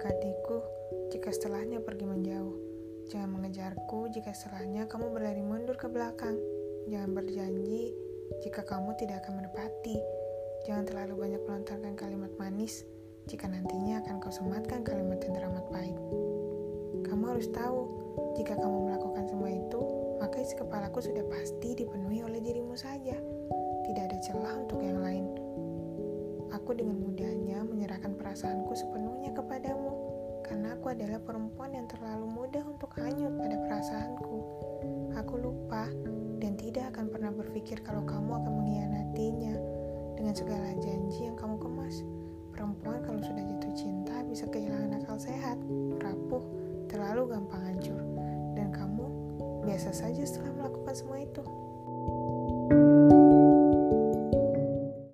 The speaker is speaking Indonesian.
mendekatiku jika setelahnya pergi menjauh. Jangan mengejarku jika setelahnya kamu berlari mundur ke belakang. Jangan berjanji jika kamu tidak akan menepati. Jangan terlalu banyak melontarkan kalimat manis jika nantinya akan kau sematkan kalimat yang teramat pahit. Kamu harus tahu, jika kamu melakukan semua itu, maka isi kepalaku sudah pasti dipenuhi oleh dirimu saja. Tidak ada celah untuk yang lain. Aku dengan mudahnya menyerahkan perasaanku sepenuhnya kepadamu, karena aku adalah perempuan yang terlalu mudah untuk hanyut pada perasaanku. Aku lupa dan tidak akan pernah berpikir kalau kamu akan mengkhianatinya dengan segala janji yang kamu kemas. Perempuan kalau sudah jatuh cinta bisa kehilangan akal sehat, rapuh, terlalu gampang hancur. Dan kamu biasa saja setelah melakukan semua itu.